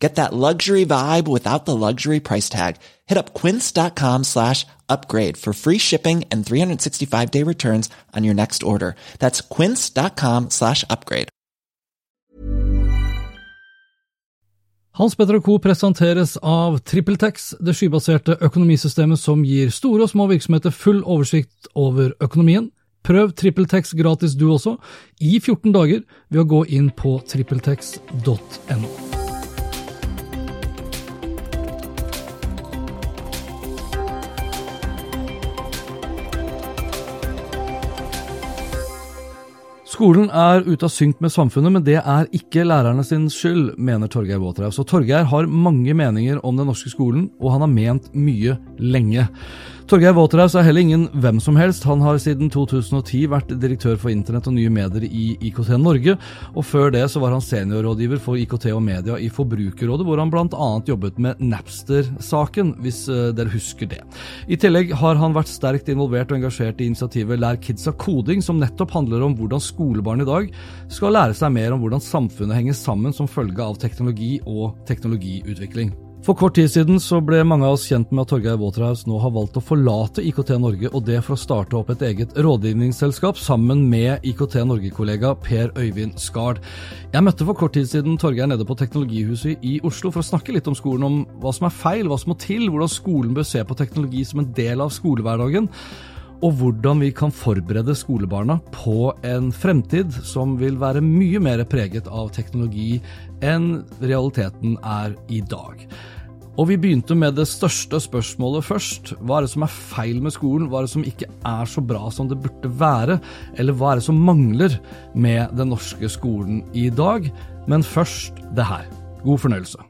Get that luxury vibe without the luxury price tag. Hit up quince.com slash upgrade for free shipping and 365 day returns on your next order. That's quince.com slash upgrade. Hans Petter Co. presenteres av TrippelTex, det skybaserte økonomisystemet som gir store og små virksomheter full oversikt over økonomien. Prøv TrippelTex gratis du også, i 14 dager, ved å gå inn på trippeltex.no. Skolen er ute av synk med samfunnet, men det er ikke lærerne sin skyld, mener Torgeir Waterhouse. Og Torgeir har mange meninger om den norske skolen, og han har ment mye lenge. Torgeir Waterhouse er heller ingen hvem som helst. Han har siden 2010 vært direktør for internett og nye medier i IKT Norge, og før det så var han seniorrådgiver for IKT og media i Forbrukerrådet, hvor han bl.a. jobbet med Napster-saken, hvis uh, dere husker det. I tillegg har han vært sterkt involvert og engasjert i initiativet Lær kidsa koding, som nettopp handler om hvordan skolebarn i dag skal lære seg mer om hvordan samfunnet henger sammen som følge av teknologi og teknologiutvikling. For kort tid siden så ble mange av oss kjent med at Torgeir Waterhouse nå har valgt å forlate IKT Norge, og det for å starte opp et eget rådgivningsselskap sammen med IKT Norge-kollega Per Øyvind Skard. Jeg møtte for kort tid siden Torgeir nede på Teknologihuset i Oslo for å snakke litt om skolen, om hva som er feil, hva som må til, hvordan skolen bør se på teknologi som en del av skolehverdagen og hvordan vi kan forberede skolebarna på en fremtid som vil være mye mer preget av teknologi enn realiteten er i dag. Og vi begynte med det største spørsmålet først. Hva er det som er feil med skolen? Hva er det som ikke er så bra som det burde være? Eller hva er det som mangler med den norske skolen i dag? Men først det her. God fornøyelse.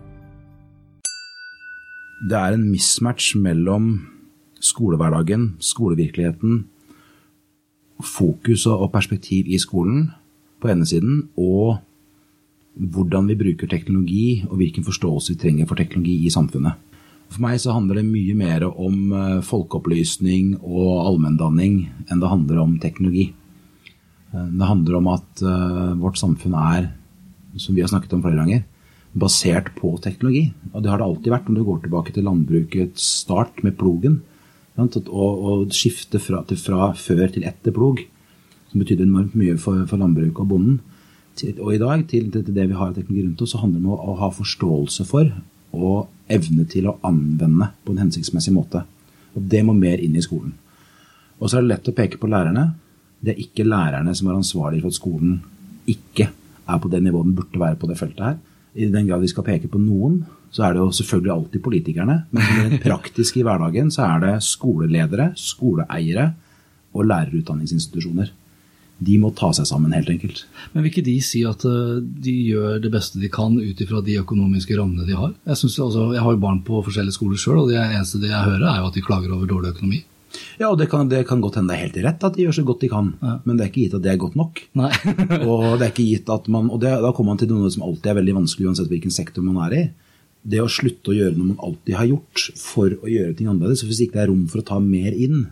det er en mismatch mellom skolehverdagen, skolevirkeligheten, fokus og perspektiv i skolen på ene siden, og hvordan vi bruker teknologi og hvilken forståelse vi trenger for teknologi i samfunnet. For meg så handler det mye mer om eh, folkeopplysning og allmenndanning enn det handler om teknologi. Eh, det handler om at eh, vårt samfunn er, som vi har snakket om flere ganger, basert på teknologi. Og det har det alltid vært. når du går tilbake til landbrukets start med plogen, og, og skifte fra, fra, før til etter plog, som betydde enormt mye for, for landbruket og bonden. Til, og i dag, til, til, det vi har av teknologi rundt oss, så handler det om å, å, ha forståelse for og evne til å anvende på en hensiktsmessig måte. Og det må mer inn i skolen. Og så er det lett å peke på lærerne. Det er ikke lærerne som er ansvarlige for at skolen ikke er på det nivået den burde være på det feltet her i den grad vi skal peke på noen, så er det jo selvfølgelig alltid politikerne. Men praktisk i hverdagen så er det skoleledere, skoleeiere og lærerutdanningsinstitusjoner. De må ta seg sammen, helt enkelt. Men vil ikke de si at eh, de gjør det beste de kan ut ifra de økonomiske rammene de har? Jeg, altså, jeg har jo barn på forskjellige skoler sjøl, og det eneste jeg hører, er jo at de klager over dårlig økonomi. Ja, og det kan, det kan godt hende det er helt rett at de gjør så godt de kan, ja. men det er ikke gitt at det er godt nok. og det er ikke gitt at man, og det, da kommer man til noe som alltid er veldig vanskelig uansett hvilken sektor man er i. Det å slutte å gjøre noe man alltid har gjort for å gjøre ting annerledes. Hvis ikke det er rom for å ta mer inn,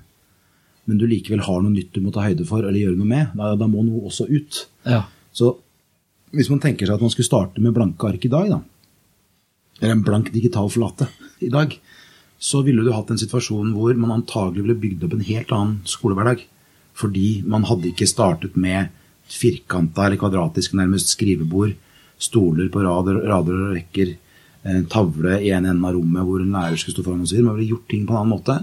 men du likevel har noe nytt du må ta høyde for eller gjøre noe med, da, da må noe også ut. Ja. Så hvis man tenker seg at man skulle starte med blanke ark i dag, da, eller en blank digital flate i dag, så ville du hatt en situasjon hvor man antagelig ville bygd opp en helt annen skolehverdag. Fordi man hadde ikke startet med firkanta eller kvadratisk nærmest skrivebord, stoler på rader, rader og rekker, en tavle i en ende av rommet hvor en lærer skulle stå foran og si. Man ville gjort ting på en annen måte.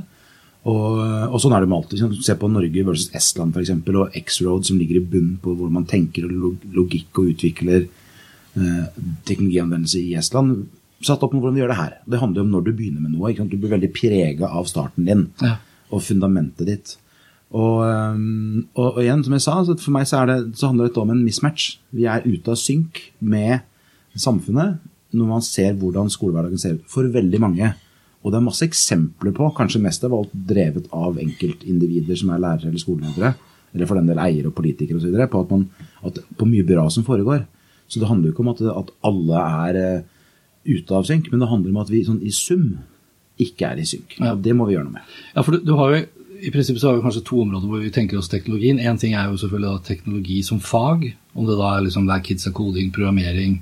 Og, og sånn er det med alt. Se på Norge versus Estland f.eks. og X-Road som ligger i bunnen på hvor man tenker logikk og utvikler eh, teknologianvendelse i Estland. Satt opp med hvordan vi gjør det her. Det handler jo om når du begynner med noe. Du blir veldig prega av starten din ja. og fundamentet ditt. Og, um, og, og, igjen, som jeg sa, for meg så, det, så handler dette om en mismatch. Vi er ute av synk med samfunnet når man ser hvordan skolehverdagen ser ut. For veldig mange. Og det er masse eksempler på, kanskje mest av alt drevet av enkeltindivider som er lærere eller skoleledere, eller for den del eiere og politikere osv., på at, man, at på mye bra som foregår. Så det handler jo ikke om at, at alle er uh, ute av synk, men det handler om at vi sånn, i sum ikke er i synk. Ja. Det må vi gjøre noe med. Ja, for du, du har jo i prinsippet så har vi kanskje to områder hvor vi tenker oss teknologien. Én ting er jo selvfølgelig teknologi som fag, om det da er liksom hver kids of coding, programmering,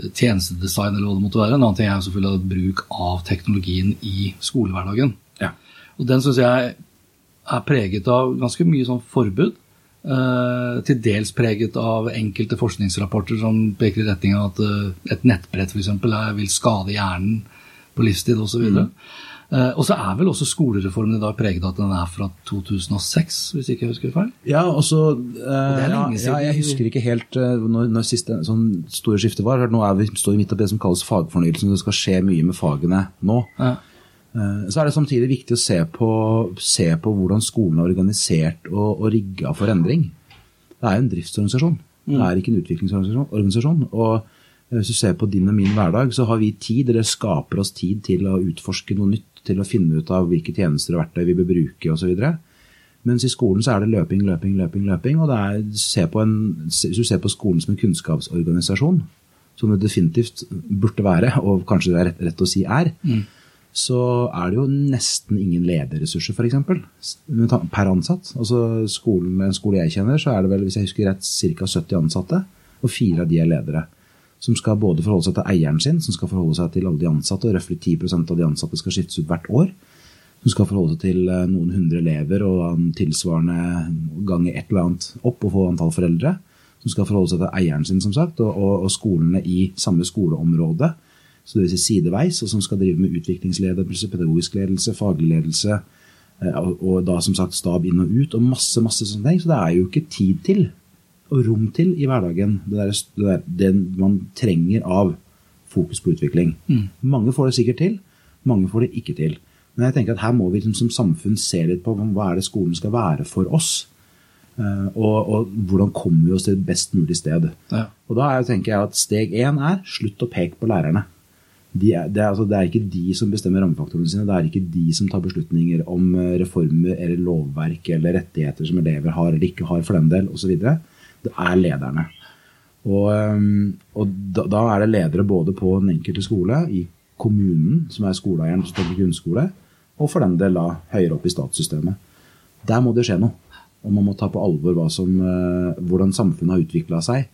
tjenestedesign eller hva det måtte være. En annen ting er jo selvfølgelig bruk av teknologien i skolehverdagen. Ja. Og den syns jeg er preget av ganske mye sånn forbud. Uh, til dels preget av enkelte forskningsrapporter som peker i retning av at uh, et nettbrett f.eks. vil skade hjernen på livstid osv. Mm. Uh, og så er vel også skolereformen i dag preget av at den er fra 2006, hvis ikke jeg husker feil? Ja, også, uh, ja, ja, jeg husker ikke helt når, når siste sånn store skiftet var. Nå er vi, står vi midt oppi det som kalles fagfornyelsen, det skal skje mye med fagene nå. Ja. Så er det samtidig viktig å se på, se på hvordan skolen er organisert og, og rigga for endring. Det er jo en driftsorganisasjon, mm. det er ikke en utviklingsorganisasjon. og hvis du ser på din og min hverdag, så har vi tid, eller skaper oss tid til å utforske noe nytt til å finne ut av hvilke tjenester og verktøy vi bør bruke osv. Mens i skolen så er det løping, løping, løping. løping, og er, se en, Hvis du ser på skolen som en kunnskapsorganisasjon, som det definitivt burde være, og kanskje det er rett, rett å si er, mm. Så er det jo nesten ingen lederressurser, f.eks. per ansatt. Altså skolen, En skole jeg kjenner, så er det vel, hvis jeg husker rett, ca. 70 ansatte, og fire av de er ledere som skal både forholde seg til eieren sin, som skal forholde seg til alle de ansatte, og røftlig 10% av de ansatte skal skiftes ut hvert år. Som skal forholde seg til eh, noen hundre elever og tilsvarende gange et eller annet opp og få antall foreldre. Som skal forholde seg til eieren sin, som sagt, og, og, og skolene i samme skoleområde. Så det vil si sideveis, og som skal drive med utviklingsledelse, pedagogisk ledelse, faglig ledelse, eh, og, da som sagt stab inn og ut, og masse, masse sånne ting. Så det er jo ikke tid til og rom til i hverdagen. Det, der, det, der, det man trenger av fokus på utvikling. Mm. Mange får det sikkert til, mange får det ikke til. Men jeg tenker at her må vi liksom, som samfunn se litt på hva er det skolen skal være for oss. Uh, og, og, hvordan kommer vi oss til et best mulig sted. Ja. Og da er, tenker jeg at Steg én er slutt å peke på lærerne. De er, det, er, altså, det, er, ikke de som bestemmer rammefaktorene sine. Det er ikke de som tar beslutninger om eh, reformer eller lovverk eller rettigheter som elever har eller ikke har, for den del, osv det er lederne. Og, um, og da, da, er det ledere både på den enkelte skole, i kommunen, som er skoleeieren som tenker grunnskole, og for den del da høyere opp i statssystemet. Der må det skje noe. Og man må ta på alvor som, uh, hvordan samfunnet har utvikla seg.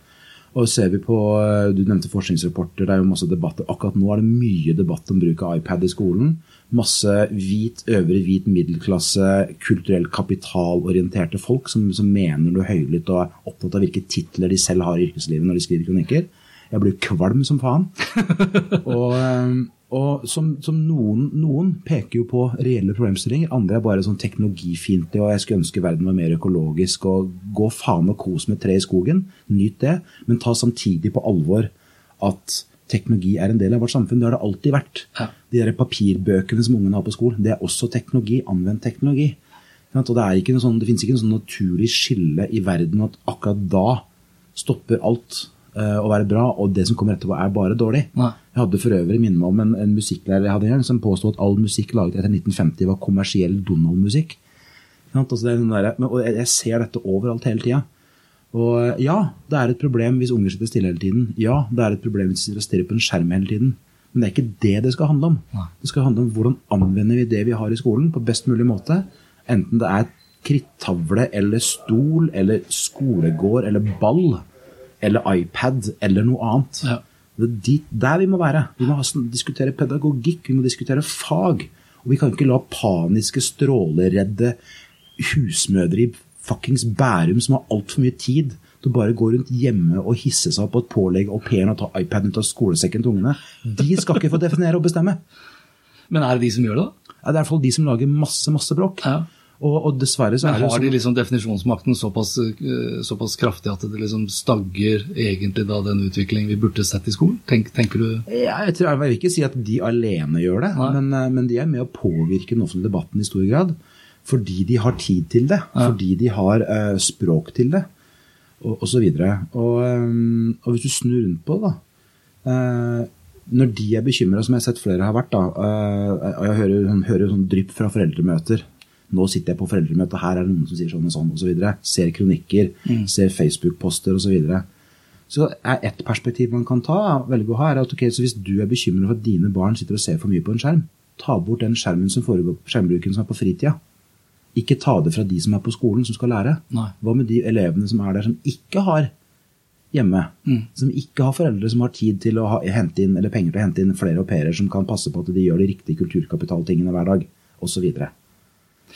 Og ser vi på, uh, Du nevnte forskningsrapporter, det er jo masse debatter. Akkurat nå er det mye debatt om bruk av iPad i skolen masse hvit, øvre hvit middelklasse, kulturelt kapitalorienterte folk som, som mener noe høylytt og er opptatt av hvilke titler de selv har i yrkeslivet når de skriver kronikker. Jeg blir kvalm som faen. og, eh, og som, som noen, noen, peker jo på reelle problemstillinger, andre er bare sånn teknologifiendtlige og jeg skulle ønske verden var mer økologisk og gå faen og kos med tre i skogen. Nyt det, men ta samtidig på alvor at teknologi er en del av vårt samfunn. Det har det alltid vært. De der papirbøkene som ungene har på skolen, det er også teknologi. Anvendt teknologi. Og det, er sånn, det finnes ikke noe sånn naturlig skille i verden at akkurat da stopper alt å være bra, og det som kommer etterpå, er bare dårlig. Nei. Jeg hadde for øvrig minne om en, en musikklærer jeg hadde en gang, som påsto at all musikk laget etter 1950 var kommersiell Donald-musikk. Altså og jeg ser dette overalt hele tida. Og eh, ja, det er et problem hvis unger sitter stille hele tiden. Ja, det er et problem hvis de sitter og stirrer på en skjerm hele tiden. Men det er ikke det det skal handle om. Det skal handle om hvordan anvender vi det vi har i skolen på best mulig måte. Enten det er krittavle eller stol eller skolegård eller ball eller iPad eller noe annet. Ja. Det er dit, der vi må være. Vi må diskutere pedagogikk, vi må diskutere fag. Og vi kan ikke la paniske, stråleredde husmødre i fuckings Bærum som har altfor mye tid til å bare gå rundt hjemme og hisse seg opp på et pålegg au pairen og ta iPaden ut av skolesekken til ungene. De skal ikke få definere og bestemme. Men er det de som gjør det, da? Ja, det er i hvert fall de som lager masse, masse bråk. Ja. Og, og dessverre så Men er det har de liksom definisjonsmakten såpass, eh, såpass kraftig at det liksom stagger egentlig da den utviklingen vi burde sett i skolen? Tenk, tenker du Ja, jeg, tror, jeg vil ikke si at de alene gjør det, men, eh, men de er med å påvirke den offentlige debatten i stor grad. Fordi de har tid til det, fordi de har uh, språk til det, og osv. Og, og, um, og hvis du snur rundt på det, da uh, Når de er bekymra, som jeg har sett flere har vært, da, og jeg hører, hører sånn drypp fra foreldremøter nå sitter jeg på foreldremøte, her er det noen som sier sånn og sånn osv. Ser kronikker, ser Facebook-poster osv. Så, videre. så er ett perspektiv man kan ta, velge å ha, er at okay, så hvis du er bekymret for at dine barn sitter og ser for mye på en skjerm, ta bort den skjermen som foregår, skjermbruken som er på fritida. Ikke ta det fra de som er på skolen, som skal lære. Nei. Hva med de elevene som er der, som ikke har hjemme? Som ikke har foreldre som har tid til å ha, hente inn, eller penger til å hente inn flere au pairer som kan passe på at de gjør de riktige kulturkapitaltingene hver dag, osv.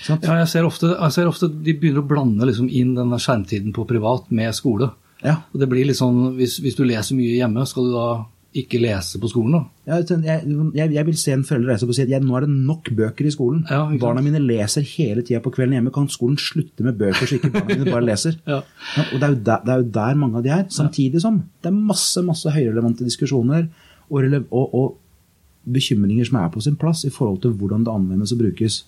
Ja, jeg ser ofte, jeg ser ofte de begynner å blande liksom inn denne skjermtiden på privat med skole. Ja. Og det blir litt sånn, hvis, hvis du leser mye hjemme, skal du da ikke lese på skolen? da? Jeg, jeg, jeg, jeg vil se en forelder reise opp og si at jeg, nå er det nok bøker i skolen. Ja, barna mine leser hele tida på kvelden hjemme. Kan skolen slutte med bøker så ikke barna mine bare leser? Ja. Ja, og det er, der, det er jo der mange av de er. Samtidig som det er masse masse høyrelevante diskusjoner og, og, og bekymringer som er på sin plass i forhold til hvordan det anvendes og brukes.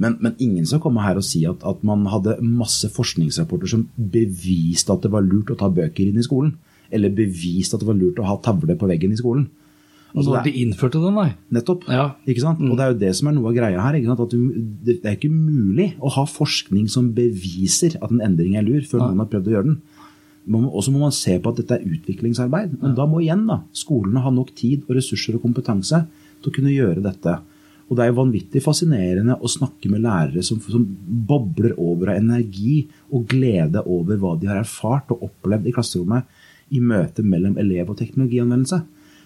Men, men ingen skal komme her og si at, at man hadde masse forskningsrapporter som beviste at det var lurt å ta bøker inn i skolen. Eller beviste at det var lurt å ha tavle på veggen i skolen. Altså, Når de innførte den, nei. Nettopp. Ja. Ikke sant? Og det er jo det som er noe av greia her. At du, det er ikke mulig å ha forskning som beviser at en endring er lur, før noen har prøvd å gjøre den. Og så må man se på at dette er utviklingsarbeid. Men da må igjen da, skolene ha nok tid og ressurser og kompetanse til å kunne gjøre dette. Og det er vanvittig fascinerende å snakke med lærere som, som bobler over av energi og glede over hva de har erfart og opplevd i klasserommet i møte mellom elev og teknologianvendelse.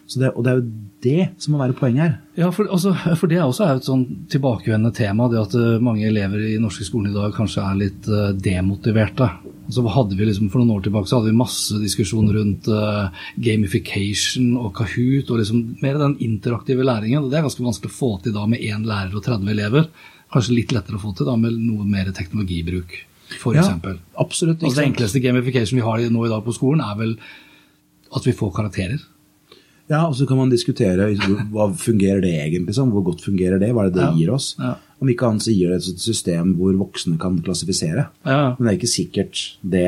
Så det, og det er jo det som må være poenget her. Ja, for, altså, for det også er jo et sånn tilbakevendende tema, det at eh, mange elever i norske skolen i dag kanskje er litt uh, demotiverte. Så hadde vi liksom, For noen år tilbake så hadde vi masse diskusjon rundt uh, gamification og Kahoot, og liksom mer den interaktive læringen. og Det er ganske vanskelig å få til da med én lærer og 30 elever. Kanskje litt lettere å få til da med noe mer teknologibruk, f.eks. Ja, absolutt. Altså, det enkleste gamification vi har nå i dag på skolen, er vel at vi får karakterer. Ja, og så kan man diskutere hva fungerer det egentlig som, hvor godt fungerer det, hva er det det Ja, gir oss. ja. Om ikke annet så gir det et system hvor voksne kan klassifisere. Ja. Men det er ikke sikkert det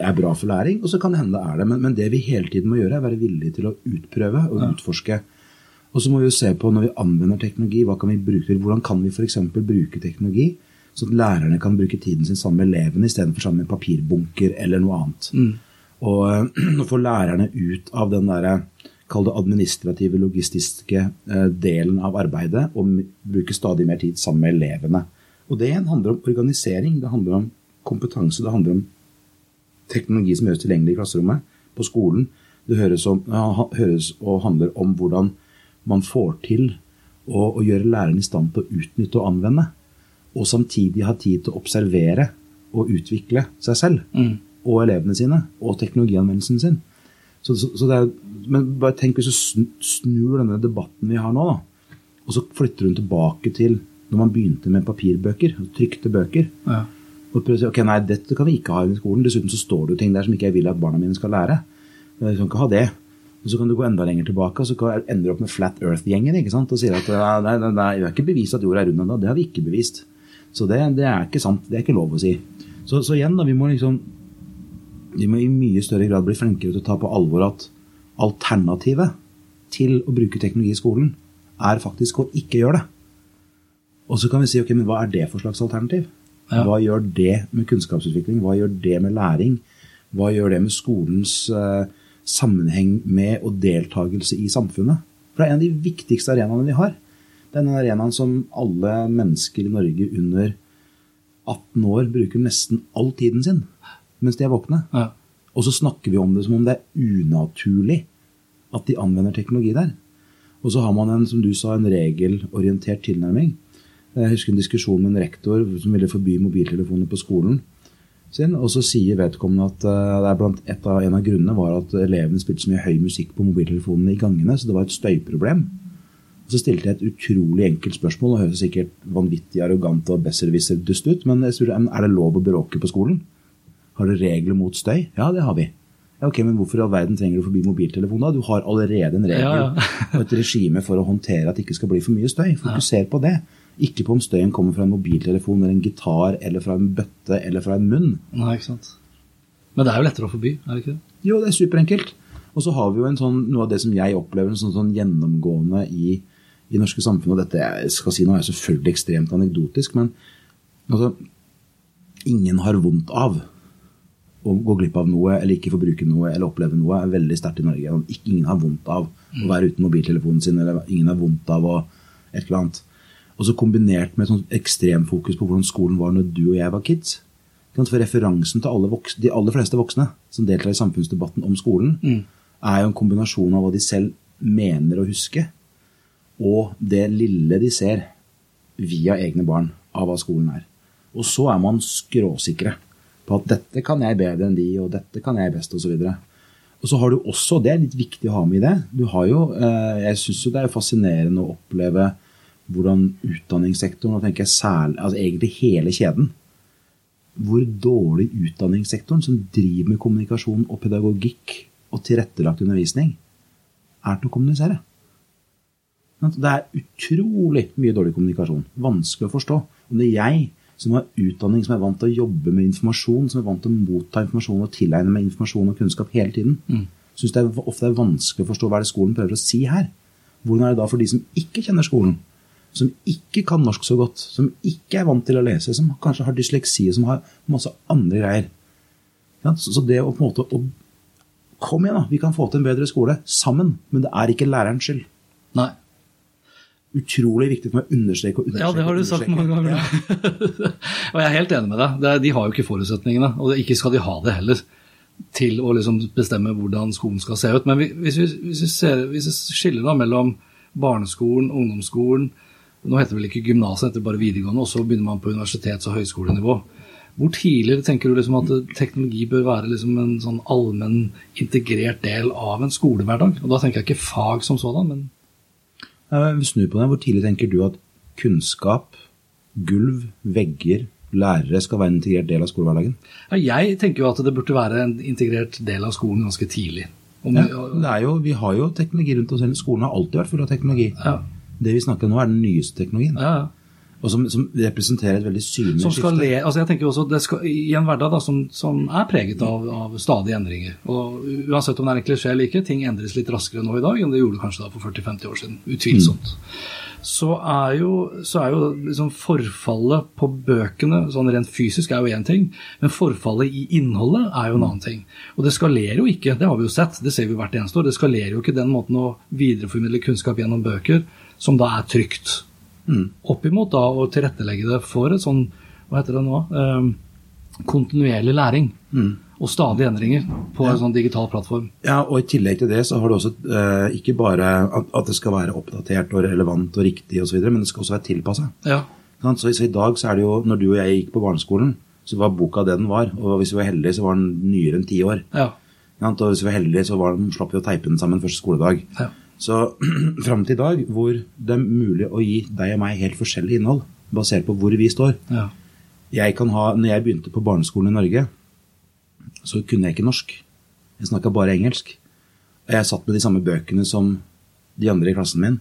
er bra for læring, og så kan det hende det er det. Men, men det vi hele tiden må gjøre, er være villige til å utprøve og utforske. Og så må vi jo se på når vi anvender teknologi, hva kan vi bruke til? Hvordan kan vi f.eks. bruke teknologi så at lærerne kan bruke tiden sin sammen med elevene istedenfor sammen med papirbunker eller noe annet. Og eh, å få lærerne ut av den derre Kall det administrative, logistiske eh, delen av arbeidet, og bruke stadig mer tid sammen med elevene. Og det handler om organisering, det handler om kompetanse, det handler om teknologi som gjøres tilgjengelig i klasserommet, på skolen. Det høres, om, høres og handler om hvordan man får til å, å gjøre læreren i stand til å utnytte og anvende, og samtidig ha tid til å observere og utvikle seg selv og elevene sine, og teknologianvendelsen sin. Så, så, så er, men bare tenk hvis du snur denne debatten vi har nå, da, og så flytter hun tilbake til når man begynte med papirbøker, trykte bøker. Ja. Og prøver å si ok, nei, dette kan vi ikke ha i skolen. Dessuten så står det jo ting der som ikke jeg vil at barna mine skal lære. Vi kan ikke ha det. Og så kan du gå enda lenger tilbake, og så kan- ender du opp med Flat Earth-gjengen ikke sant? og sier at nei, nei, nei, vi har ikke bevist at jorda er rund ennå. Det har vi ikke bevist. Så det, det er ikke sant. Det er ikke lov å si. Så, så igjen, da, vi må liksom vi må i mye større grad bli flinkere til å ta på alvor at alternativet til å bruke teknologi i skolen er faktisk å ikke gjøre det. Og så kan vi si ok, men hva er det for slags alternativ? Ja. Hva gjør det med kunnskapsutvikling? Hva gjør det med læring? Hva gjør det med skolens uh, sammenheng med og deltakelse i samfunnet? For det er en av de viktigste arenaene vi har. Det er den arenaen som alle mennesker i Norge under 18 år bruker nesten all tiden sin mens de er våkne. Ja. Og så snakker vi om det som om det er unaturlig at de anvender teknologi der. Og så har man en, som du sa, en regelorientert tilnærming. Jeg husker en diskusjon med en rektor som ville forby mobiltelefoner på skolen sin, og så sier vedkommende at eh, det er blant et av, en av grunnene var at elevene spilte så mye høy musikk på mobiltelefonene i gangene, så det var et støyproblem. Og så stilte jeg et utrolig enkelt spørsmål, og høres sikkert vanvittig arrogant og besserwisser-dust ut, men jeg spurte er det lov å bråke på skolen? Har dere regler mot støy? Ja, det har vi. Ja, ok, Men hvorfor i all verden trenger du forbi forby mobiltelefon da? Du har allerede en regel Ja, ja. og et regime for å håndtere at det ikke skal bli for mye støy. Fokuser på det. Ikke på om støyen kommer fra en mobiltelefon eller en gitar eller fra en bøtte eller fra en munn. Nei, ikke sant. Men det er jo lettere å forby, er det ikke det? Jo, det er superenkelt. Og så har vi jo en sånn, noe av det som jeg opplever som sånn, gjennomgående i, i norske samfunn, og dette jeg skal si nå er selvfølgelig ekstremt anekdotisk, men altså, ingen har vondt av å gå glipp av noe eller ikke få bruke noe eller oppleve noe er veldig sterkt i Norge. Ikke, ingen har vondt av å være uten mobiltelefonen sin, eller ingen har vondt av å et eller annet. Og så kombinert med et ekstremfokus på hvordan skolen var når du og jeg var kids. For referansen til alle voksne, de aller fleste voksne som deltar i samfunnsdebatten om skolen, er jo en kombinasjon av hva de selv mener å huske, og det lille de ser via egne barn av hva skolen er. Og så er man skråsikre på at dette kan jeg bedre enn de, og dette kan jeg best, osv. Og så har du også, det er litt viktig å ha med i det, du har jo, eh, jeg syns jo det er fascinerende å oppleve hvordan utdanningssektoren, og tenker jeg særlig, altså egentlig hele kjeden, hvor dårlig utdanningssektoren, som driver med kommunikasjon og pedagogikk og tilrettelagt undervisning, er til å kommunisere. Det er utrolig mye dårlig kommunikasjon. Vanskelig å forstå. Og er jeg som har utdanning, som er vant til å jobbe med informasjon, som er vant til å motta informasjon og tilegne meg informasjon og kunnskap hele tiden, mm. syns det er, ofte er vanskelig å forstå hva er det skolen prøver å si her. Hvordan er det da for de som ikke kjenner skolen, som ikke kan norsk så godt, som ikke er vant til å lese, som kanskje har dysleksi, som har masse andre greier. Ja, så det å på en måte å, Kom igjen, da! Vi kan få til en bedre skole sammen, men det er ikke lærerens skyld. Nei. Utrolig viktig for meg å understreke og understreke. Ja, det har du sagt mange ganger. Ja. og jeg er helt enig med deg. De har jo ikke forutsetningene, og ikke skal de ha det heller, til å liksom bestemme hvordan skolen skal se ut. Men hvis vi, hvis vi, ser, hvis vi skiller da mellom barneskolen, ungdomsskolen, nå heter det vel ikke gymnaset, det heter bare videregående, og så begynner man på universitets- og høyskolenivå. Hvor tidligere tenker du liksom at teknologi bør være liksom en sånn allmenn integrert del av en skolehverdag? Og da tenker jeg ikke fag som sådan, men Vi snur på det. Hvor tidlig tenker du at kunnskap, gulv, vegger, lærere skal være en integrert del av skolehverdagen? Jeg tenker jo at det burde være en integrert del av skolen ganske tidlig. Om, ja, det er jo, vi har jo teknologi rundt oss. Skolen har alltid vært full av teknologi. Ja. Det vi snakker om nå, er den nyeste teknologien. Ja, ja. Og som, som, representerer et veldig synlig som skal skifte. le, altså jeg tenker også det skal, I en hverdag da, som, som er preget av, av stadige endringer. og Uansett om det er en klisjé eller ikke, ting endres litt raskere nå i dag enn det gjorde kanskje da for 40-50 år siden. Utvilsomt. Mm. Så er jo, så er jo liksom forfallet på bøkene sånn rent fysisk er jo én ting, men forfallet i innholdet er jo en annen ting. Og det skalerer jo ikke, det har vi jo sett, det ser vi hvert eneste år, det skalerer jo ikke den måten å videreformidle kunnskap gjennom bøker som da er trygt. Mm. Oppimot da å tilrettelegge det for et sånn, hva heter det nå, eh, kontinuerlig læring. Mm. Og stadige endringer på en sånn digital plattform. Ja, og I tillegg til det så har du også eh, ikke bare at, at det skal være oppdatert og relevant og riktig osv., men det skal også være tilpassa. Ja. Så, så i dag så er det jo, når du og jeg gikk på barneskolen, så var boka det den var. Og hvis vi var heldige, så var den nyere enn ti år. Ja. Og hvis vi var heldige, så var den, slapp vi å teipe den sammen første skoledag. ja. Så fram til i dag, hvor det er mulig å gi deg og meg helt forskjellig innhold, basert på hvor vi står ja. jeg kan ha, når jeg begynte på barneskolen i Norge, så kunne jeg ikke norsk. Jeg snakka bare engelsk. Og jeg satt med de samme bøkene som de andre i klassen min.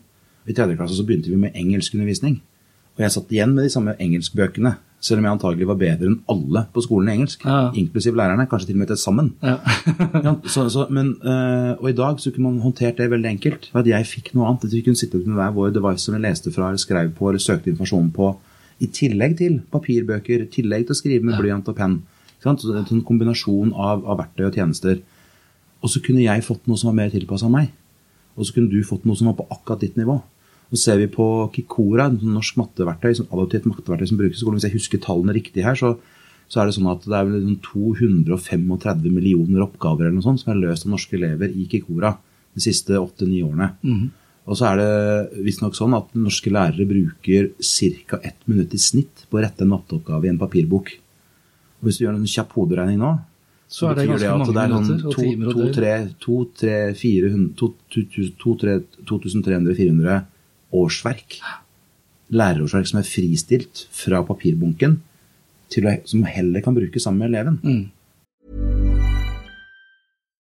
I tredje klasse så begynte vi med engelskundervisning. Og jeg satt igjen med de samme engelskbøkene, selv om jeg antagelig var bedre enn alle på skolen i engelsk. Ja. Inklusiv lærerne, kanskje til og med til sammen. ja. Ja, så, så, men, øh, og i dag så kunne man håndtert det veldig enkelt. For at jeg fikk noe annet. At vi kunne sitte med hver vår device som vi leste fra, eller skrev på, eller søkte informasjon på. I tillegg til papirbøker, i tillegg til å skrive med blyant og penn. Så det er en sånn kombinasjon av, av verktøy og tjenester. Og så kunne jeg fått noe som var mer tilpassa meg. Og så kunne du fått noe som var på akkurat ditt nivå. Så ser vi på Kikora, en sånn norsk matteverktøy, sånn adaptivt matteverktøy som brukes i skolen. Hvis jeg husker tallene riktig her, så, så er det sånn at det er sånn 235 millioner oppgaver eller noe sånt som er løst av norske elever i Kikora de siste åtte-ni årene. Og så er det visstnok sånn at norske lærere bruker ca. ett minutt i snitt på å rette en matteoppgave i en papirbok. Og hvis du gjør en kjapp hoderegning nå, Så er det betyr ganske at det er sånn minutter og timer og døgn. tre, to, tre, 400, to- to- to- to- tre- 2300-400 årsverk. Lærerårsverk som er fristilt fra papirbunken, til å, som heller kan brukes sammen med eleven.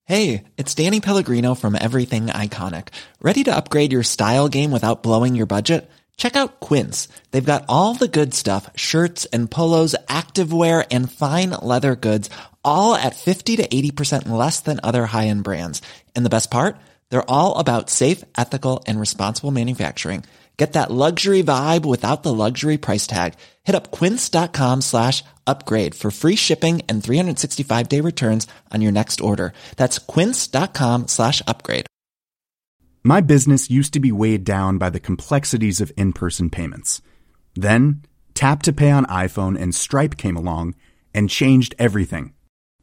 Hey, it's Danny Pellegrino from Everything Iconic. Ready to upgrade your style game without blowing your budget? Check out Quince. They've got all the good stuff shirts and polos, activewear, and fine leather goods, all at 50 to 80% less than other high end brands. And the best part? They're all about safe, ethical, and responsible manufacturing. Get that luxury vibe without the luxury price tag. Hit up quince.com slash upgrade for free shipping and 365 day returns on your next order. That's quince.com slash upgrade. My business used to be weighed down by the complexities of in person payments. Then, Tap to Pay on iPhone and Stripe came along and changed everything.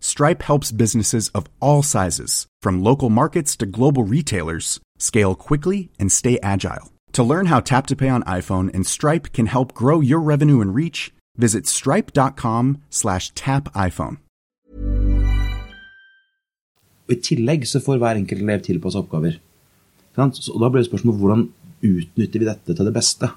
Stripe helps businesses of all sizes, from local markets to global retailers, scale quickly and stay agile. To learn how Tap to Pay on iPhone and Stripe can help grow your revenue and reach, visit stripe.com slash tap iPhone. I tillegg så får hver enkelt elev tilpasse oppgaver. Så da blir det spørsmål hvordan utnytter vi dette til det beste?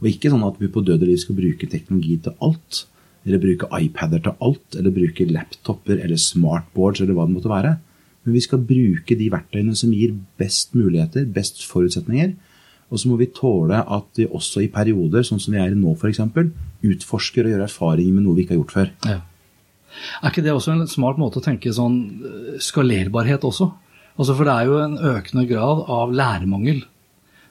Og ikke sånn at vi på døde liv skal bruke teknologi til alt. Eller bruke iPader til alt, eller bruke laptoper eller smartboards eller hva det måtte være. Men vi skal bruke de verktøyene som gir best muligheter, best forutsetninger. Og så må vi tåle at vi også i perioder, sånn som vi er i nå f.eks., utforsker og gjør erfaringer med noe vi ikke har gjort før. Ja. Er ikke det også en smart måte å tenke sånn eh, skalerbarhet også? Altså For det er jo en økende grad av læremangel.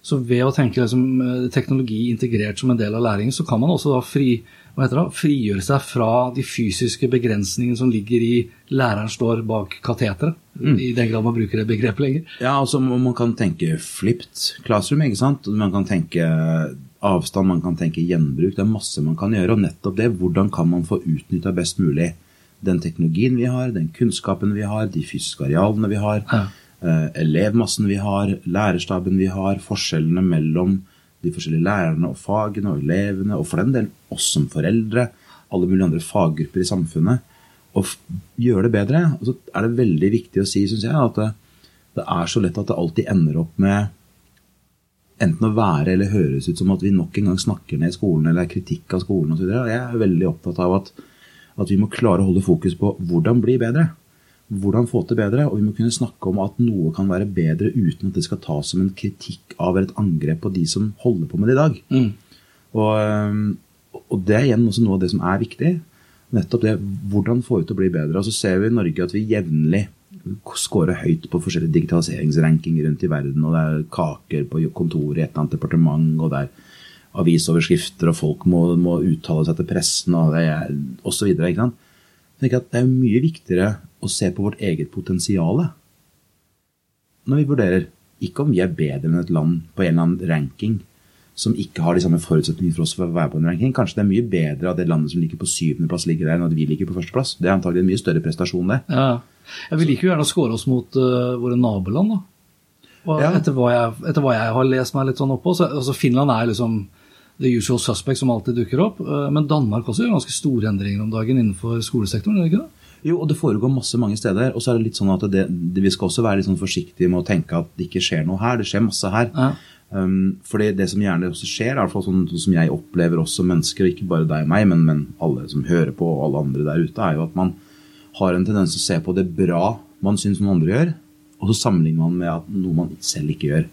Så ved å tenke liksom, eh, teknologi integrert som en del av læringen, så kan man også da fri, det, frigjøre seg fra de fysiske begrensningene som ligger i læreren står bak kateteret, i den grad man bruker det begrepet lenger. Ja, altså Man kan tenke flipped classroom, ikke sant? Man kan tenke avstand, man kan tenke gjenbruk. Det er masse man kan gjøre. Og nettopp det, hvordan kan man få utnytta best mulig den teknologien vi har, den kunnskapen vi har, de fysiske arealene vi har, Ja. Eh, elevmassen vi har, lærerstaben vi har, forskjellene mellom de forskjellige lærerne og fagene og elevene, og for den del oss som foreldre, alle mulige andre faggrupper i samfunnet, og gjøre det bedre. Og så er det veldig viktig å si, syns jeg, at det, det er så lett at det alltid ender opp med enten å være eller høres ut som at vi nok en gang snakker ned skolen eller er kritikk av skolen osv. Jeg er veldig opptatt av at, at vi må klare å holde fokus på hvordan bli bedre. Hvordan få til bedre, og vi må kunne snakke om at noe kan være bedre uten at det skal tas som en kritikk av eller et angrep på de som holder på med det i dag. Og, og det er igjen også noe av det som er viktig. Nettopp det, hvordan få ut å bli bedre. Og så ser vi i Norge at vi jevnlig scorer høyt på forskjellige digitaliseringsrankinger rundt i verden, og det er kaker på kontoret i et eller annet departement, og det er avisoverskrifter, og folk må, må uttale seg til pressen, og det er og så videre, ikke sant? Jeg tenker at det er mye viktigere å se på vårt eget potensial når vi vurderer ikke om vi er bedre enn et land på en eller annen ranking som ikke har de samme forutsetningene for oss for å være på en ranking. Kanskje det er mye bedre at det landet som ligger på syvendeplass, ligger der, enn at vi ligger på førsteplass. Det er antagelig en mye større prestasjon, det. Ja. Ja, vi liker jo gjerne å score oss mot uh, våre naboland, da. Og Ja. etter, hva jeg, etter hva jeg har lest meg litt sånn oppå, så altså Finland er liksom the usual suspect som alltid dukker opp. Uh, Men Danmark også gjør ganske store endringer om dagen innenfor skolesektoren, gjør det ikke det? Jo, og det foregår masse mange steder. Og så er det litt sånn at det, det, vi skal også være litt sånn forsiktige med å tenke at det ikke skjer noe her. Det skjer masse her. Ja. Um, fordi det som gjerne også skjer, i hvert fall sånn som jeg opplever også mennesker, og ikke bare deg og meg, men, men alle som hører på, og alle andre der ute, er jo at man har en tendens til å se på det bra man syns noen andre gjør, og så sammenligner man med at noe man selv ikke gjør.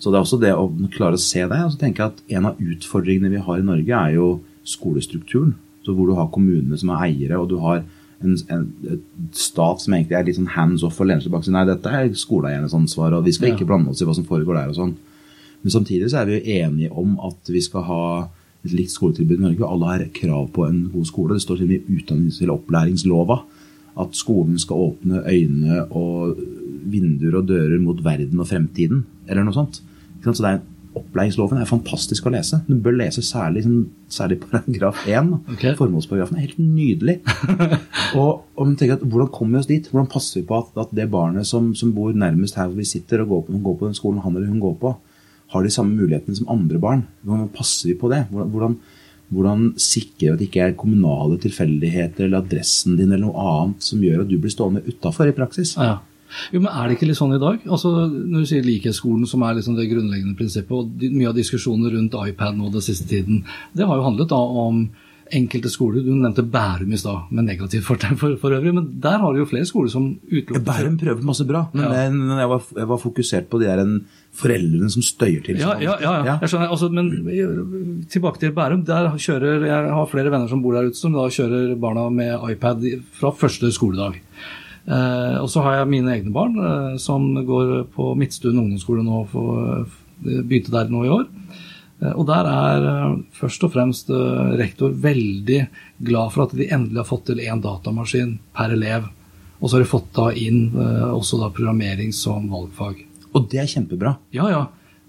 Så det er også det å klare å se det. Og så tenker jeg at En av utfordringene vi har i Norge, er jo skolestrukturen. Så Hvor du har kommunene som er eiere, og du har en, en stat som egentlig er litt sånn hands off og lener seg bak og sier nei, dette er skoleeiernes ansvar, og vi skal ikke blande oss i hva som foregår der. og sånn. Men samtidig så er vi jo enige om at vi skal ha et likt skoletilbud i Norge. Alle har krav på en god skole. Det står til og med i utdannings- eller opplæringslova at skolen skal åpne øyne og vinduer og dører mot verden og fremtiden, eller noe sånt. Så det er Opplæringsloven er fantastisk å lese. Du bør lese særlig, sånn, særlig paragraf 1. Okay. Formålsparagrafen er helt nydelig. og, og man tenker at Hvordan kommer vi oss dit? Hvordan passer vi på at, at det barnet som, som bor nærmest her hvor vi sitter og går på, går på den skolen han eller hun går på, har de samme mulighetene som andre barn? Hvordan passer vi på det? Hvordan, hvordan, hvordan sikrer vi at det ikke er kommunale tilfeldigheter eller adressen din eller noe annet som gjør at du blir stående utafor i praksis? Ja, ja. Jo, men Er det ikke litt sånn i dag? Altså, Når du sier likhetsskolen, som er liksom det grunnleggende prinsippet, og mye av diskusjonene rundt iPad nå den siste tiden, det har jo handlet da om enkelte skoler. Du nevnte Bærum i stad, med negativt fortegn for, for øvrig. Men der har du jo flere skoler som utelukker Bærum prøver masse bra, men Ja. jeg, jeg, var, jeg var fokusert på de der en, foreldrene som støyer til. Ja, ja, ja, ja. jeg skjønner. Altså, men tilbake til Bærum. Der kjører, Jeg har flere venner som bor der ute, som da kjører barna med iPad fra første skoledag. Eh, og så har jeg mine egne barn eh, som går på Midtstuen ungdomsskole nå, for, eh, begynte der nå i år. Og der er først og fremst rektor veldig glad for at de endelig har fått til én datamaskin per elev. Og så har de fått da inn også da programmering som valgfag. Og det er kjempebra. Ja, ja.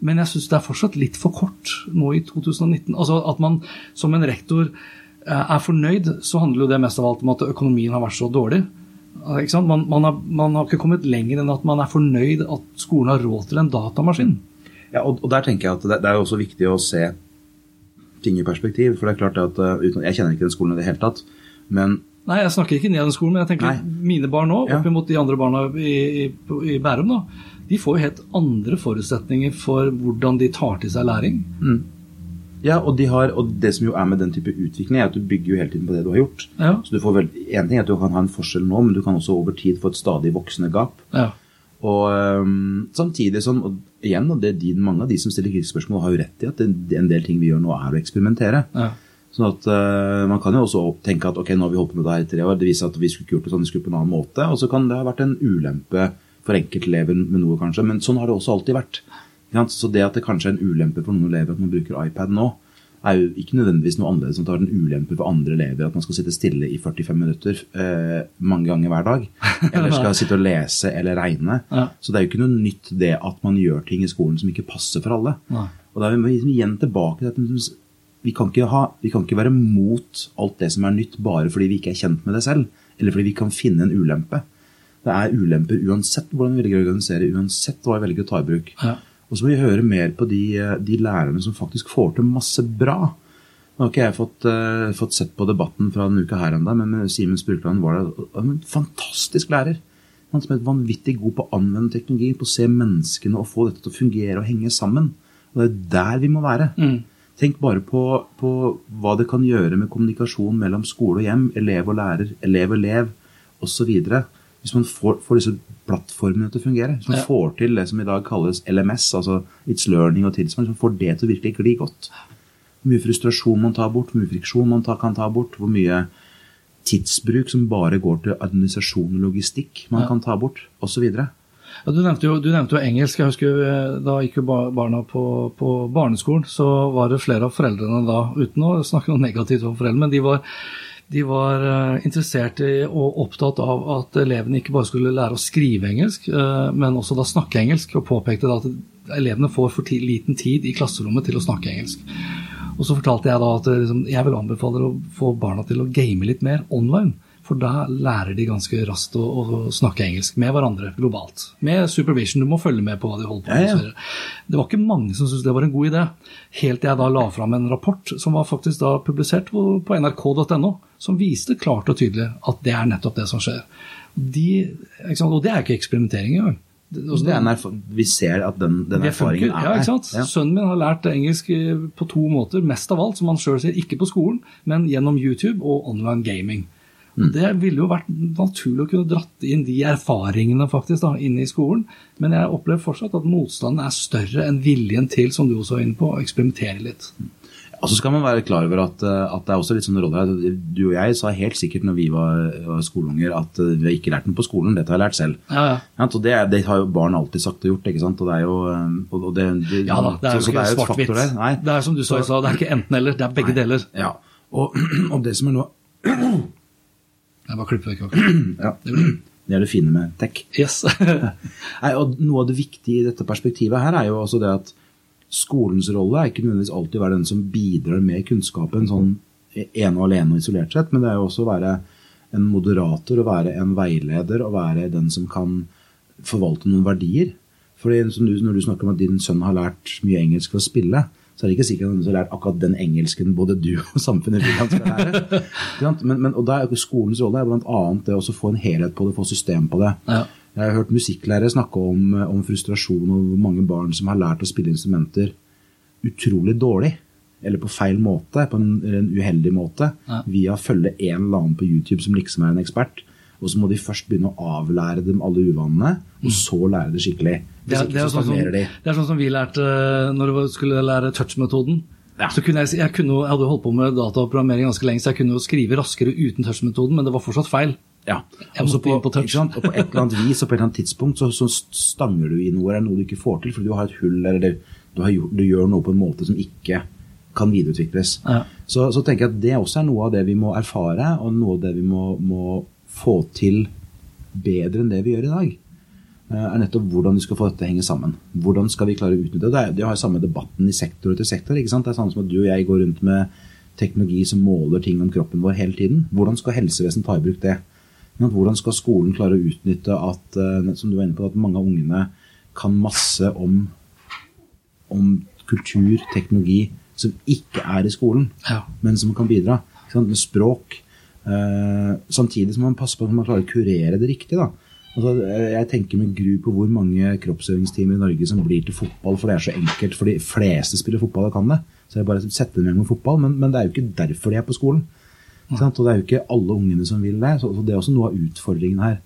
Men jeg syns det er fortsatt litt for kort nå i 2019. Altså At man som en rektor er fornøyd, så handler jo det mest av alt om at økonomien har vært så dårlig. Eh? Man, man, har, man har ikke kommet lenger enn at man er fornøyd at skolen har råd til en datamaskin. Ja, og, og der tenker jeg at det, det er også viktig å se ting i perspektiv. For det er klart at uh, uten, Jeg kjenner ikke den skolen i det hele tatt. Men Nei, jeg snakker ikke ned den skolen, men jeg tenker Nei. mine barn nå, oppimot de andre barna i, i, i Bærum, da, de får jo helt andre forutsetninger for hvordan de tar til seg læring. Ja, og, de har, og det som jo er med den type utvikling, er at du bygger jo hele tiden på det du har gjort. Ja. Så du får vel, En ting er at du kan ha en forskjell nå, men du kan også over tid få et stadig voksende gap. Ja. Og um, samtidig som og igjen, og det er din, Mange av de som stiller krigsspørsmål, spørsmål, har jo rett i at det, en del ting vi gjør nå, er å eksperimentere. Ja. Sånn at uh, Man kan jo også tenke at ok, nå har vi holdt på med det her i tre år, det viser at vi skulle ikke gjort det sånn, vi skulle på en annen måte. Og så kan det ha vært en ulempe for enkeltelever med noe, kanskje. Men sånn har det også alltid vært. Så det at det kanskje er en ulempe for noen elever at man bruker iPad nå, er jo ikke nødvendigvis noe annerledes enn at det har en ulempe for andre elever at man skal sitte stille i 45 minutter eh, mange ganger hver dag. Eller skal sitte og lese eller regne. Ja. Så det er jo ikke noe nytt det at man gjør ting i skolen som ikke passer for alle. Nei. Og da er vi liksom igjen tilbake til at liksom, vi kan, ikke ha, vi kan ikke være mot alt det som er nytt bare fordi vi ikke er kjent med det selv, eller fordi vi kan finne en ulempe. Det er ulemper uansett hvordan vi velger å organisere, uansett hva vi velger å ta i bruk. Ja. Og så må vi høre mer på de, de lærerne som faktisk får til masse bra. Nå har ikke jeg fått, uh, fått sett på debatten fra denne uka her ennå, men med Simen Spurkland var det en fantastisk lærer. Han som er vanvittig god på å anvende teknologi, på å se menneskene og få dette til å fungere og henge sammen. Og det er der vi må være. Tenk bare på, på hva det kan gjøre med kommunikasjon mellom skole og hjem, elev og lærer, elev og elev osv. Hvis man får, får disse plattformene til å fungere. Hvis man Ja. får til det som i dag kalles LMS, altså It's Learning og tilsvarende, hvis man får det til å virkelig gli godt. Hvor mye frustrasjon man tar bort, hvor mye friksjon man tar, kan ta bort, hvor mye tidsbruk som bare går til administrasjon og logistikk man Ja. kan ta bort, osv. Ja, du, nevnte jo, du nevnte jo engelsk. Jeg husker eh, Da gikk jo barna på, på barneskolen, så var det flere av foreldrene da, uten å snakke noe negativt om foreldrene, men de var, de var eh, interessert i og opptatt av at elevene ikke bare skulle lære å skrive engelsk, eh, men også da snakke engelsk, og påpekte at elevene får for liten tid i klasserommet til å snakke engelsk. Og så fortalte jeg da at eh, liksom, jeg vil anbefale å få barna til å game litt mer online. For da lærer de ganske raskt å, å snakke engelsk med hverandre globalt. Med supervision. Du må følge med på hva de holder på med. Ja, ja. Det var ikke mange som syntes det var en god idé. Helt til jeg da la fram en rapport som var faktisk da publisert på, nrk.no, som viste klart og tydelig at det er nettopp det som skjer. De? Og det er ikke eksperimentering engang. Det- er vi ser at den, den funker. erfaringen er Ja, der. Ja. Sønnen min har lært engelsk eh, på to måter, mest av alt, som han sjøl sier, ikke på skolen, men gjennom YouTube og online gaming. Mm. Det ville jo vært naturlig å kunne dratt inn de erfaringene faktisk da, inne i skolen, men jeg opplever fortsatt at motstanden er større enn viljen til, som du også var inne på, å eksperimentere litt. Og så skal man være klar over at, eh, at det er også litt sånn rolle her. Du og jeg sa helt sikkert når vi var, skoleunger at eh, vi har ikke lært noe på skolen, dette har jeg lært selv. Ja, ja. Ja, det, det har jo barn alltid sagt og gjort, ikke sant. Og det er jo eh, og, det, det, Ja da, det er jo så ikke svart-hvitt. Det er som du sa det er ikke enten-eller, det er begge deler. Ja. Og, og det som er noe Jeg bare klipper vekk. ja, Det er det fine med tech. Yes. Nei, og Noe av det viktige i dette perspektivet her er jo også det at skolens rolle er ikke nødvendigvis alltid å være den som bidrar med kunnskapen sånn ene og alene og isolert sett, men det er jo også å være en moderator, å være en veileder, å være den som kan forvalte noen verdier. Fordi Når du snakker om at din sønn har lært mye engelsk for å spille, så er det ikke sikkert at du har lært akkurat den engelsken både du og samfunnet vil han skal lære. Men, men, og er Skolens rolle er bl.a. det å få en helhet på det, få system på det. Ja. Jeg har hørt musikklærere snakke om, om frustrasjon over mange barn som har lært å spille instrumenter utrolig dårlig eller på feil måte, på en, en uheldig måte, ja. via å følge en eller annen på YouTube som liksom er en ekspert. Og så må de først begynne å avlære dem alle uvanene, og mm. så lære det skikkelig. Det er, det, er sånn som, det er, sånn som, vi lærte eh, når vi skulle lære touch-metoden. Ja. Så kunne jeg, jeg, kunne, jeg, hadde holdt på med dataprogrammering ganske lenge, så jeg kunne jo skrive raskere uten touch-metoden, men det var fortsatt feil. Ja. Også på, på, touch. og på et eller annet vis og på et eller annet tidspunkt så, så stanger du i noe, noe du ikke får til, fordi du har et hull eller du, gjort, du gjør noe på en måte som ikke kan videreutvikles. Ja. Så, så, tenker jeg at det også er noe av det vi må erfare, og noe av det vi må, må få til bedre enn det vi gjør i dag. Eh, er nettopp hvordan vi skal få dette henge sammen. Hvordan skal vi klare å utnytte det? Det, har jo samme debatten i sektor etter sektor. ikke sant? Det er sånn som at du og jeg går rundt med teknologi som måler ting om kroppen vår hele tiden. Hvordan skal helsevesenet ta i bruk det? Hvordan skal skolen klare å utnytte at, eh, som du var inne på, at mange av ungene kan masse om, om kultur, teknologi, som ikke er i skolen, ja. men som kan bidra. Med språk. Eh, samtidig som man passer på at man klarer å kurere det riktig. da. Altså, eh, jeg tenker med gru på hvor mange kroppsøvingstimer i Norge som blir til fotball, for det er så enkelt. For de fleste spiller fotball og kan det. Så jeg bare setter dem med fotball, men, men, det er jo ikke derfor de er på skolen. Ja. Og det er jo ikke alle ungene som vil det. Så, så det er også noe av utfordringen her.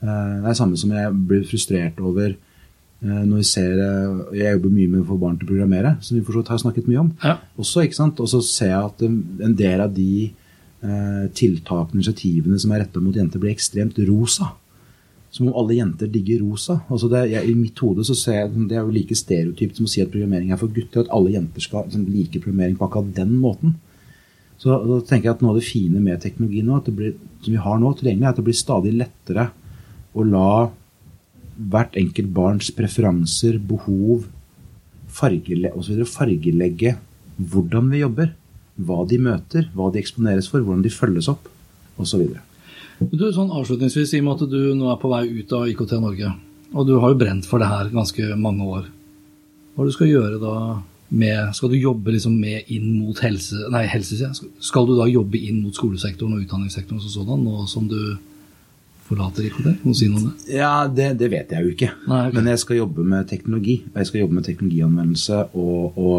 Eh, det er samme som jeg blir frustrert over når vi ser, Jeg jobber mye med å få barn til å programmere, som vi forstått har snakket mye om. Ja. Også, ikke sant? Og så ser jeg at en del av de tiltakene initiativene som er retta mot jenter, blir ekstremt rosa. Som om alle jenter digger rosa. Altså det, jeg, I mitt hode så ser jeg det er jo like stereotypt som å si at programmering er for gutter. At alle jenter skal liksom, like programmering på akkurat den måten. Så da tenker jeg at Noe av det fine med teknologi nå, blir, som vi har nå tilgjengelig, er at det blir stadig lettere å la hvert enkelt barns preferanser, behov fargele osv. fargelegge hvordan vi jobber. Hva de møter, hva de eksponeres for, hvordan de følges opp osv. Sånn avslutningsvis, I og med at du nå er på vei ut av IKT Norge, og du har jo brent for det her ganske mange år, hva du skal gjøre da med Skal du jobbe liksom med inn mot helse... Nei, helse, skal du da jobbe inn mot skolesektoren og utdanningssektoren som sådan, nå som du forlater IKT? Kan du si noe om det? Ja, det, det vet jeg jo ikke. Nei, okay. Men jeg skal jobbe med teknologi. Jeg skal jobbe med teknologianvendelse og, og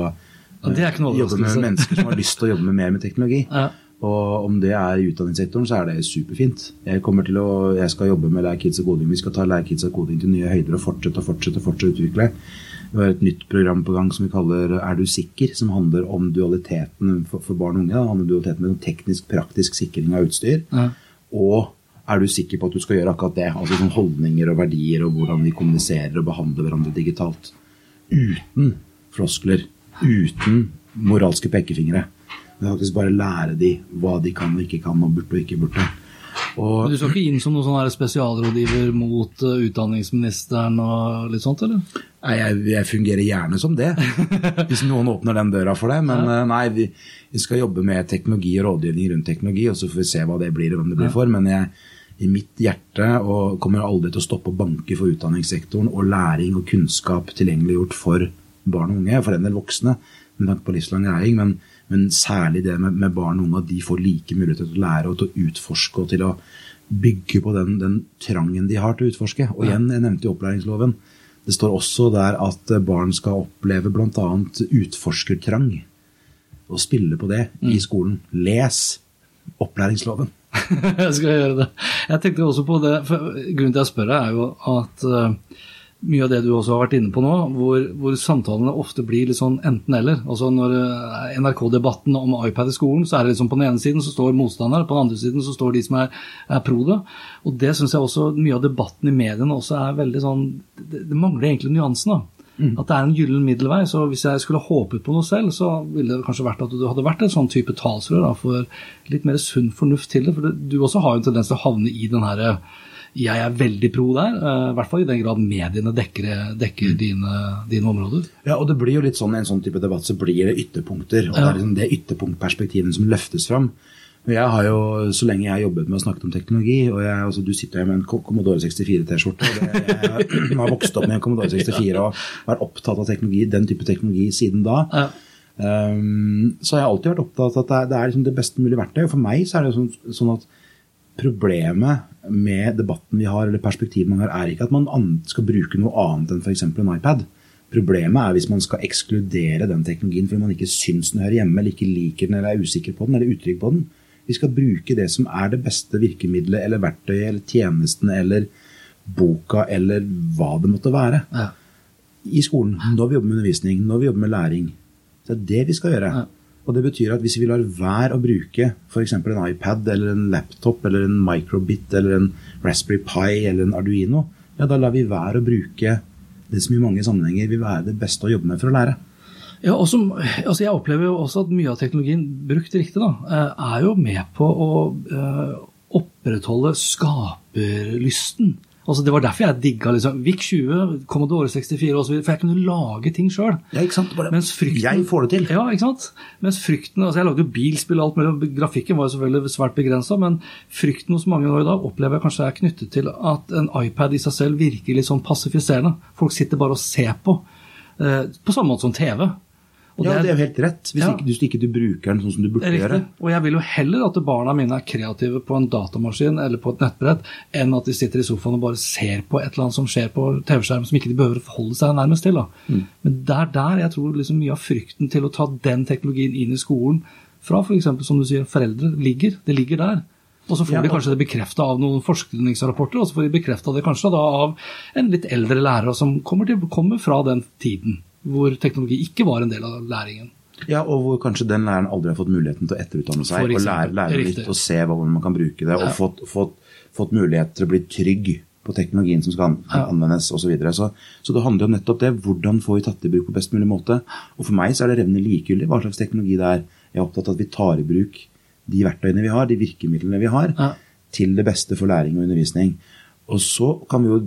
ja, jobbe med mennesker som har lyst til å jobbe med mer med teknologi. Ja. Og om det er i utdanningssektoren, så er det superfint. Jeg, kommer til å, jeg skal jobbe med Lær Kids og koding. Vi skal ta Lær Kids og koding til nye høyder og fortsette og fortsette, og fortsette å utvikle. Vi har et nytt program på gang som vi kaller Er du sikker?, som handler om dualiteten for, for barn og unge. Det handler om dualiteten med teknisk, praktisk sikring av utstyr. Ja. Og er du sikker på at du skal gjøre akkurat det? Altså sånn holdninger og verdier og hvordan vi kommuniserer og behandler hverandre digitalt. Uten floskler. Uten moralske pekefingre. Men faktisk bare lære de hva de kan og ikke kan, og burde og ikke burde. Og, du skal ikke inn som noen sånn spesialrådgiver mot uh, utdanningsministeren og litt sånt, eller? Nei, jeg, jeg, fungerer gjerne som det, hvis noen åpner den døra for det. Men ja. uh, nei, vi, vi, skal jobbe med teknologi og rådgivning rundt teknologi, og så får vi se hva det blir og hvem det blir ja. for. Men jeg, i mitt hjerte og kommer aldri til å stoppe å banke for utdanningssektoren og læring og kunnskap tilgjengeliggjort for barn og unge, for en del voksne, med tanke på livslang læring. Men, men særlig det med, med, barn og unge, at de får like muligheter til å lære og til å utforske og til å bygge på den, den trangen de har til å utforske. Og igjen, jeg nevnte i opplæringsloven. Det står også der at barn skal oppleve bl.a. utforskertrang. Og spille på det mm. i skolen. Les opplæringsloven. jeg skal gjøre det. Jeg tenkte også på det, for Grunnen til at jeg spør er jo at uh, mye av det du også har vært inne på nå, hvor, hvor samtalene ofte blir litt sånn enten-eller. Altså Når uh, NRK-debatten om iPad i skolen, så er det liksom på den ene siden så står motstandere, på den andre siden så står de som er, er pro det. Og det syns jeg også mye av debatten i mediene også er veldig sånn Det, det mangler egentlig nyansen. da. Mm. At det er en gyllen middelvei. Så hvis jeg skulle håpet på noe selv, så ville det kanskje vært at du hadde vært en sånn type talsrør for litt mer sunn fornuft til det. For du også har jo en tendens til å havne i den her jeg er veldig pro der, eh, i hvert fall i den grad mediene dekker, dekker Mm. dine, dine områder. Ja, og det blir jo litt sånn i en sånn type debatt så blir det ytterpunkter. Og det er liksom det ytterpunktperspektivet som løftes fram. Jeg har jo, Så lenge jeg har jobbet med å snakke om teknologi, og jeg, altså, du sitter her med en Commodore 64-T-skjorte og Jeg har vokst opp med en Commodore 64 og vært opptatt av teknologi, den type teknologi siden da. Ja. Um, så har jeg alltid vært opptatt av at det er, det er liksom det beste mulige verktøy. Og for meg så er det sånn, sånn at problemet med debatten vi har, eller perspektivet man har, er ikke at man skal bruke noe annet enn f.eks. en iPad. Problemet er hvis man skal ekskludere den teknologien fordi man ikke syns den hører hjemme, eller ikke liker den, eller er usikker på den, eller utrygg på den. Vi skal bruke det som er det beste virkemidlet, eller verktøyet, eller tjenesten, eller boka, eller hva det måtte være Ja. i skolen, når vi jobber med undervisning, når vi jobber med læring. Så det er det vi skal gjøre. Ja. Og det betyr at hvis vi lar være å bruke f.eks. en iPad eller en laptop eller en microbit eller en Raspberry Pi eller en Arduino, ja, da lar vi være å bruke det som i mange sammenhenger vil være det beste å jobbe med for å lære. Ja, også, altså Jeg opplever jo også at mye av teknologien brukt riktig da, eh, er jo med på å eh, opprettholde skaperlysten. Altså Det var derfor jeg digga liksom, VIC 20, Commodore 64 osv., for jeg kunne lage ting sjøl. Ja? Mens frykten, jeg får det til. Ja, ikke sant? Mens frykten, altså Jeg lagde jo bilspill og alt mulig, grafikken var jo selvfølgelig svært begrensa, men frykten hos mange nå i dag opplever jeg kanskje er knyttet til at en iPad i seg selv virker litt sånn passifiserende. Folk sitter bare og ser på, eh, på samme måte som TV. Og Ja, det er- det er jo helt rett. Hvis, Ja. ikke, hvis ikke du bruker den sånn som du burde gjøre. Og jeg vil jo heller at barna mine er kreative på en datamaskin eller på et nettbrett, enn at de sitter i sofaen og bare ser på et eller annet som skjer på TV-skjermen som ikke de behøver å forholde seg nærmest til. Mm. Men det er der jeg tror liksom mye av frykten til å ta den teknologien inn i skolen fra f.eks. som du sier, foreldre ligger. Det ligger der. Og så får de kanskje det bekrefta av noen forskningsrapporter, og så får de bekrefta det kanskje da av en litt eldre lærer som kommer, til, kommer fra den tiden hvor teknologi ikke var en del av læringen. Ja, og hvor kanskje den læreren aldri har fått muligheten til å etterutdanne seg og lære, lære litt og se hvordan man kan bruke det, og Ja. fått, fått, fått mulighet til å bli trygg på teknologien som skal anvendes osv. Så, videre. så Så det handler om nettopp det. Hvordan får vi tatt i bruk på best mulig måte? Og For meg så er det revnende likegyldig hva slags teknologi det er. Jeg er opptatt av at vi tar i bruk de verktøyene vi har, de virkemidlene vi har, Ja. til det beste for læring og undervisning. Og så kan vi jo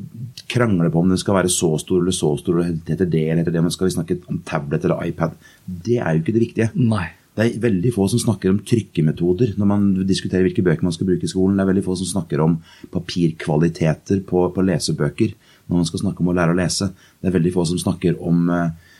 krangle på om den skal være så stor eller så stor, eller heter det eller heter det, men skal vi snakke om tablet eller iPad? Det er jo ikke det viktige. Nei. Det er veldig få som snakker om trykkemetoder når man diskuterer hvilke bøker man skal bruke i skolen. Det er veldig få som snakker om papirkvaliteter på, på lesebøker når man skal snakke om å lære å lese. Det er veldig få som snakker om eh,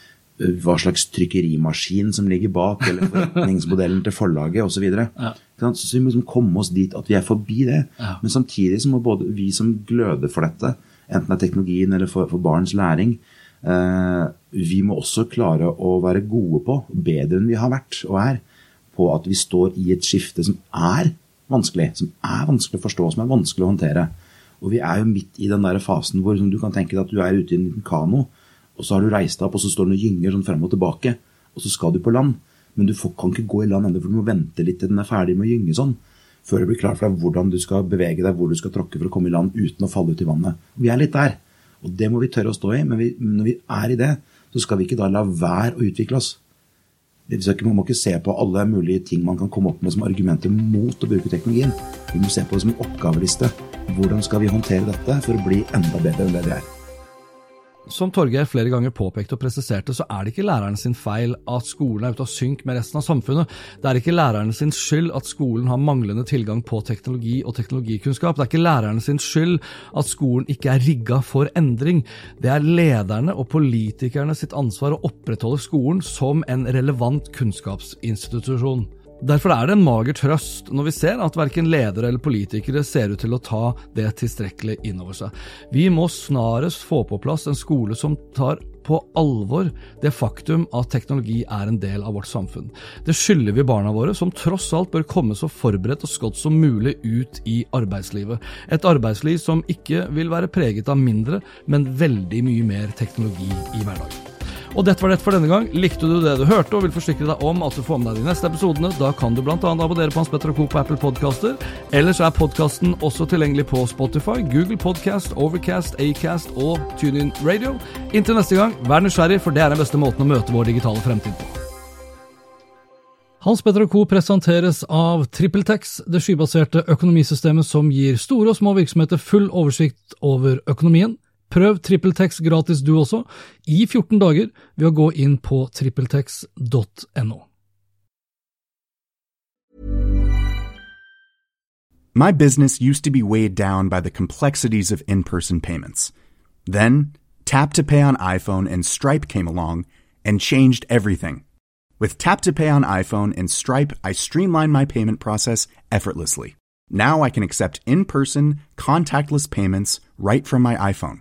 hva slags trykkerimaskin som ligger bak, eller forretningsmodellen til forlaget osv. Så, videre. Ja. Så vi må liksom komme oss dit at vi er forbi det. Ja. Men samtidig så må både vi som gløder for dette, enten det er teknologien eller for, for barns læring, eh, vi må også klare å være gode på, bedre enn vi har vært og er, på at vi står i et skifte som er vanskelig, som er vanskelig å forstå, som er vanskelig å håndtere. Og vi er jo midt i den der fasen hvor du kan tenke deg at du er ute i en liten kano, og så har du reist deg opp, og så står den og gynger sånn frem og tilbake, og så skal du på land. Men du får, kan ikke gå i land ennå, for du må vente litt til den er ferdig med å gynge sånn, før det blir klart for deg hvordan du skal bevege deg, hvor du skal tråkke for å komme i land uten å falle ut i vannet. Vi er litt der, og det må vi tørre å stå i, men vi, når vi er i det, så skal vi ikke da la være å utvikle oss. Man må ikke se på alle mulige ting man kan komme opp med som argumenter mot å bruke teknologien. Vi må se på det som en oppgaveliste. Hvordan skal vi håndtere dette for å bli enda bedre enn det vi er? Som Torgeir flere ganger påpekte og presiserte, så er det ikke læreren sin feil at skolen er ute av synk med resten av samfunnet. Det er ikke læreren sin skyld at skolen har manglende tilgang på teknologi og teknologikunnskap. Det er ikke læreren sin skyld at skolen ikke er rigga for endring. Det er lederne og politikerne sitt ansvar å opprettholde skolen som en relevant kunnskapsinstitusjon. Derfor er det en mager trøst når vi ser at verken ledere eller politikere ser ut til å ta det tilstrekkelig inn over seg. Vi må snarest få på plass en skole som tar på alvor det faktum at teknologi er en del av vårt samfunn. Det skylder vi barna våre, som tross alt bør komme så forberedt og skodd som mulig ut i arbeidslivet. Et arbeidsliv som ikke vil være preget av mindre, men veldig mye mer teknologi i hverdagen. Og dette var det for denne gang. Likte du det du hørte og vil forsikre deg om at du får med deg de neste episodene, da kan du bl.a. abonnere på Hans Petter og Co. på Apple Podcaster. Ellers er podkasten også tilgjengelig på Spotify, Google Podcast, Overcast, Acast og TuneIn Radio. Inntil neste gang, vær nysgjerrig, for det er den beste måten å møte vår digitale fremtid på. Hans Petter Co. presenteres av TrippelTex, det skybaserte økonomisystemet som gir store og små virksomheter full oversikt over økonomien. Prøv TrippelTex gratis du også, i 14 dager, ved å gå inn på trippeltex.no. My business used to be weighed down by the complexities of in person payments. Then, Tap to Pay on iPhone and Stripe came along and changed everything. With Tap to Pay on iPhone and Stripe, I streamlined my payment process effortlessly. Now I can accept in person, contactless payments right from my iPhone.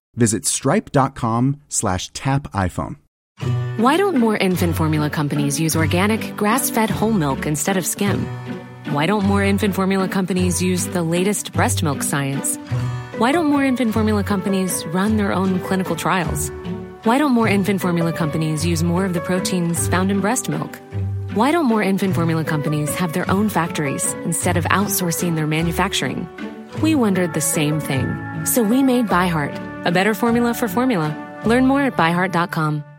visit stripe.com slash tap iPhone. Why don't more infant formula companies use organic, grass fed whole milk instead of skim? Why don't more infant formula companies use the latest breast milk science? Why don't more infant formula companies run their own clinical trials? Why don't more infant formula companies use more of the proteins found in breast milk? Why don't more infant formula companies have their own factories instead of outsourcing their manufacturing? We wondered the same thing. So we made ByHeart, a better formula for formula. Learn more at byheart.com.